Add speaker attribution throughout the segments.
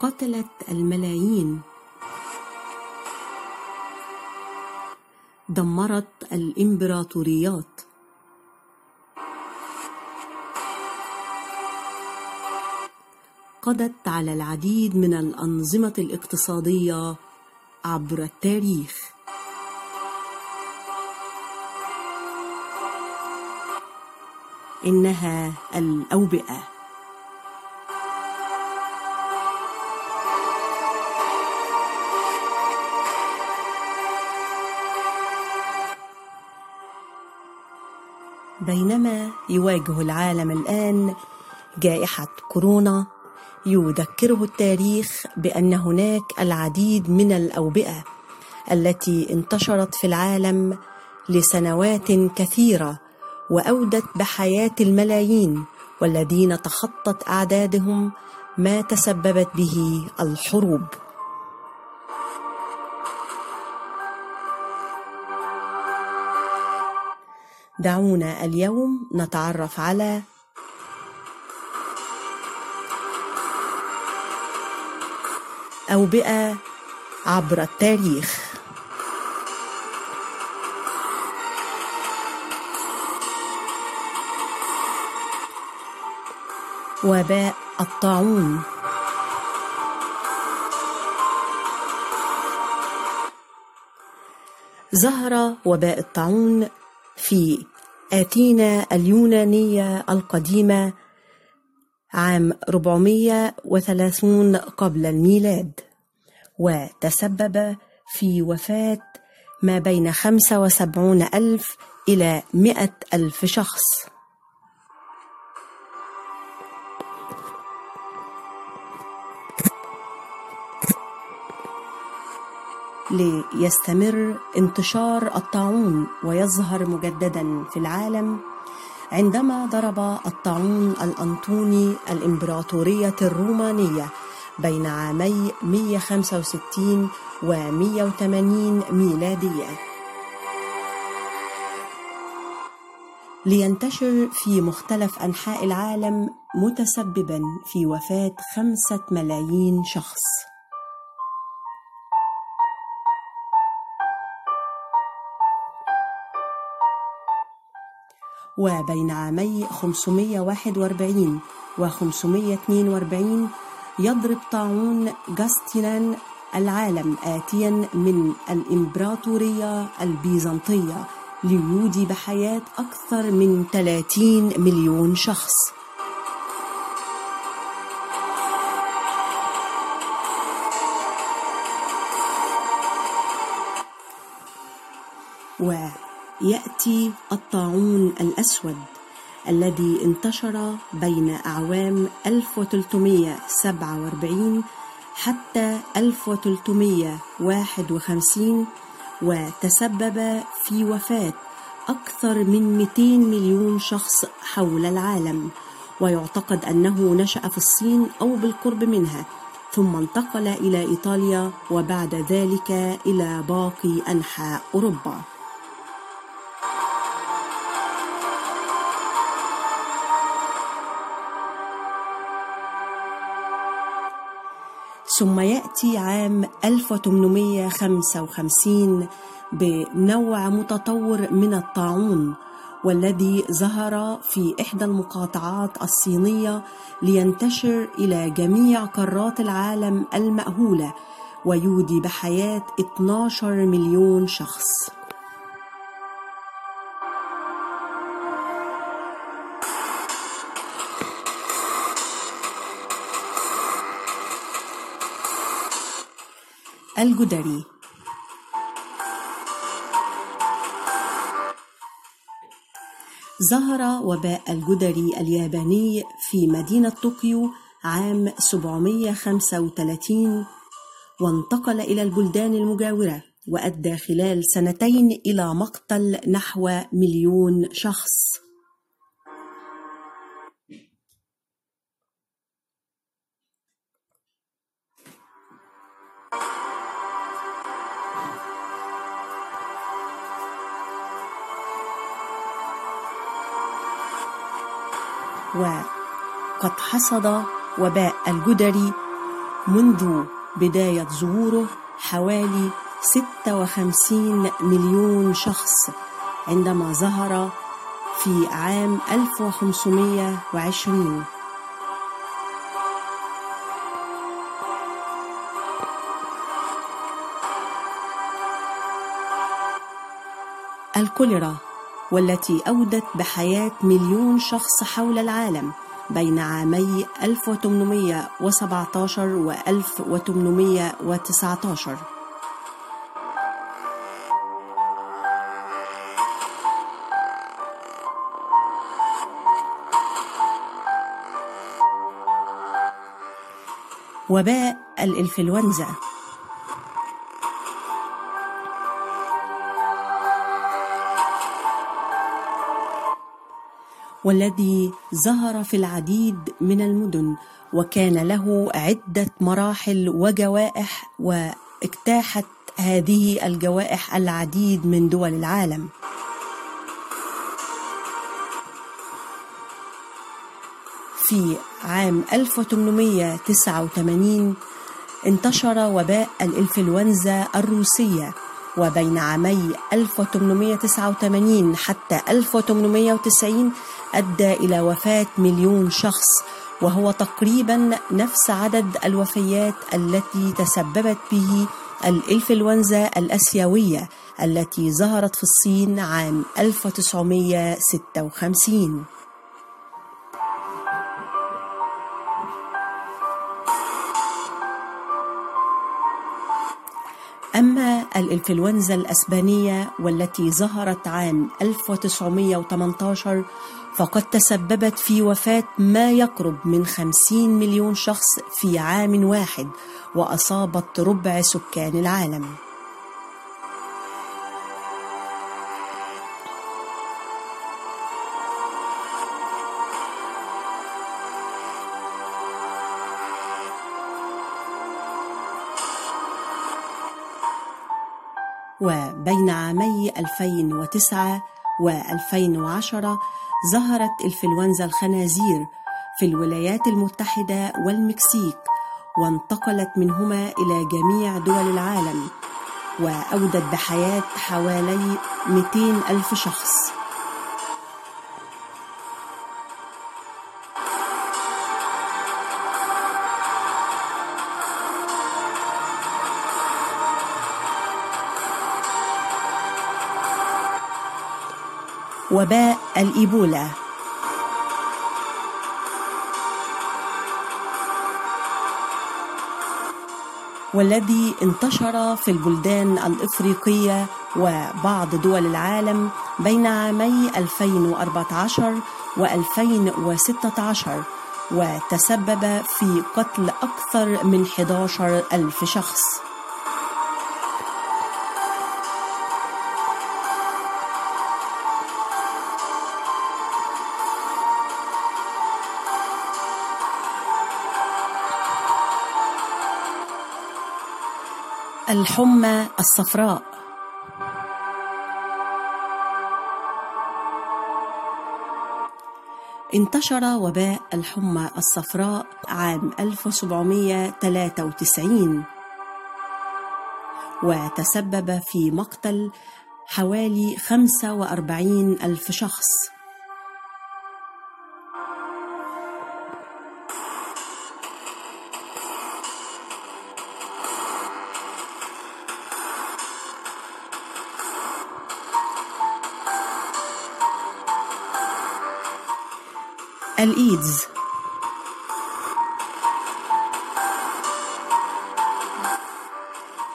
Speaker 1: قتلت الملايين. دمرت الإمبراطوريات. قضت على العديد من الأنظمة الاقتصادية عبر التاريخ. إنها الأوبئة. بينما يواجه العالم الآن جائحة كورونا يذكره التاريخ بأن هناك العديد من الأوبئة التي انتشرت في العالم لسنوات كثيرة وأودت بحياة الملايين والذين تخطت أعدادهم ما تسببت به الحروب. دعونا اليوم نتعرف على أوبئة عبر التاريخ. وباء الطاعون. ظهر وباء الطاعون في آثينا اليونانية القديمة عام 430 قبل الميلاد وتسبب في وفاة ما بين 75 ألف إلى 100 ألف شخص. ليستمر انتشار الطاعون ويظهر مجددا في العالم عندما ضرب الطاعون الأنطوني الإمبراطورية الرومانية بين عامي 165 و 180 ميلادية. لينتشر في مختلف أنحاء العالم متسببا في وفاة خمسة ملايين شخص. وبين عامي 541 و 542 يضرب طاعون جاستينان العالم آتيا من الإمبراطورية البيزنطية ليودي بحياة أكثر من 30 مليون شخص. ويأتي الطاعون الأسود الذي انتشر بين أعوام 1347 حتى 1351 وتسبب في وفاة أكثر من 200 مليون شخص حول العالم. ويعتقد أنه نشأ في الصين أو بالقرب منها ثم انتقل إلى إيطاليا وبعد ذلك إلى باقي أنحاء أوروبا. ثم يأتي عام 1855 بنوع متطور من الطاعون والذي ظهر في إحدى المقاطعات الصينية لينتشر إلى جميع قارات العالم المأهولة ويودي بحياة 12 مليون شخص. الجدري. ظهر وباء الجدري الياباني في مدينة طوكيو عام 735 وانتقل إلى البلدان المجاورة وأدى خلال سنتين إلى مقتل نحو مليون شخص. وقد حصد وباء الجدري منذ بداية ظهوره حوالي 56 مليون شخص عندما ظهر في عام 1520 الكوليرا والتي أودت بحياة مليون شخص حول العالم بين عامي 1817 و 1819 وباء الإنفلونزا. والذي ظهر في العديد من المدن وكان له عدة مراحل وجوائح واجتاحت هذه الجوائح العديد من دول العالم. في عام 1889 انتشر وباء الإنفلونزا الروسية وبين عامي 1889 حتى 1890 أدى إلى وفاة مليون شخص وهو تقريبا نفس عدد الوفيات التي تسببت به الإنفلونزا الأسيوية التي ظهرت في الصين عام 1956 الإنفلونزا الأسبانية والتي ظهرت عام 1918 فقد تسببت في وفاة ما يقرب من 50 مليون شخص في عام واحد وأصابت ربع سكان العالم. وبين عامي 2009 و2010 ظهرت إنفلونزا الخنازير في الولايات المتحدة والمكسيك وانتقلت منهما إلى جميع دول العالم وأودت بحياة حوالي 200 ألف شخص. وباء الإيبولا. والذي انتشر في البلدان الإفريقية وبعض دول العالم بين عامي 2014 و2016 وتسبب في قتل أكثر من 11 ألف شخص. الحمى الصفراء. انتشر وباء الحمى الصفراء عام 1793 وتسبب في مقتل حوالي 45 ألف شخص. الإيدز.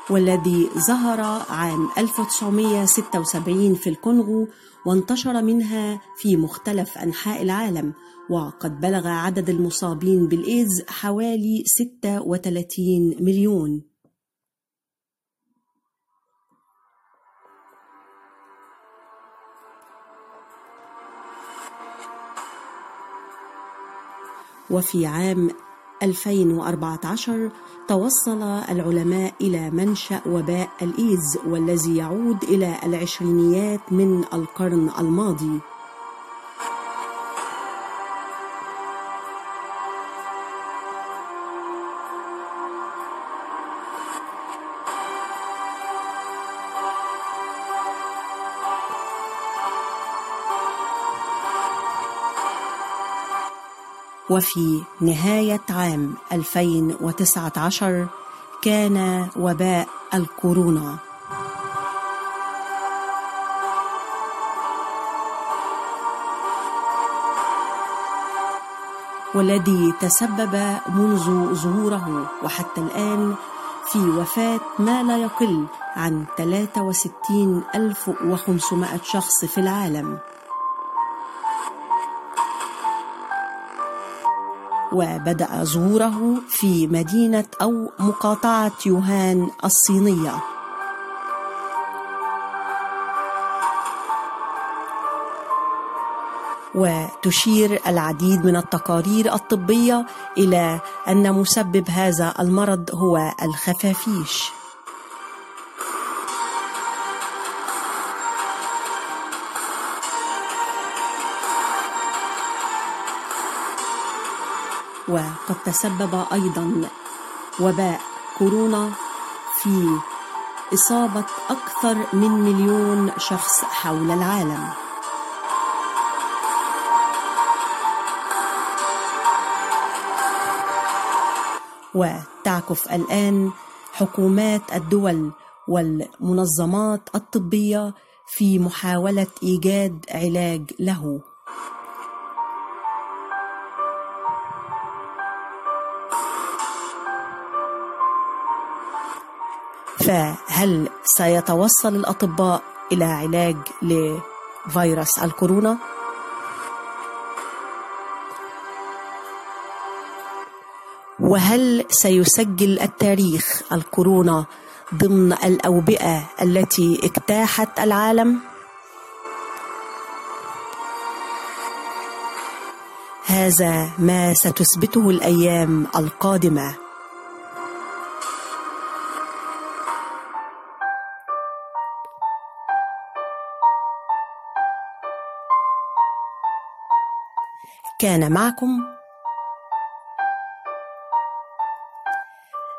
Speaker 1: والذي ظهر عام 1976 في الكونغو وانتشر منها في مختلف أنحاء العالم وقد بلغ عدد المصابين بالإيدز حوالي 36 مليون. وفي عام 2014 توصل العلماء إلى منشأ وباء الإيدز والذي يعود إلى العشرينيات من القرن الماضي. وفي نهاية عام 2019 كان وباء الكورونا. والذي تسبب منذ ظهوره وحتى الآن في وفاة ما لا يقل عن 63500 شخص في العالم. وبدأ ظهوره في مدينة أو مقاطعة يوهان الصينية. وتشير العديد من التقارير الطبية إلى أن مسبب هذا المرض هو الخفافيش. وقد تسبب أيضا وباء كورونا في إصابة أكثر من مليون شخص حول العالم. وتعكف الآن حكومات الدول والمنظمات الطبية في محاولة إيجاد علاج له. فهل سيتوصل الأطباء إلى علاج لفيروس الكورونا؟ وهل سيسجل التاريخ الكورونا ضمن الأوبئة التي اجتاحت العالم؟ هذا ما ستثبته الأيام القادمة. كان معكم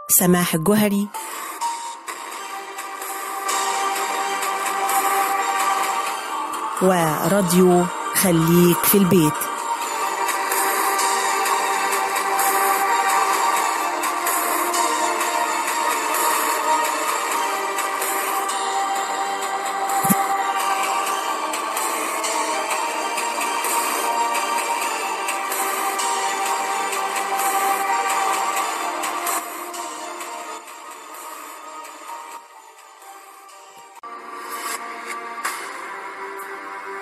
Speaker 1: سماح الجهري وراديو خليك في البيت.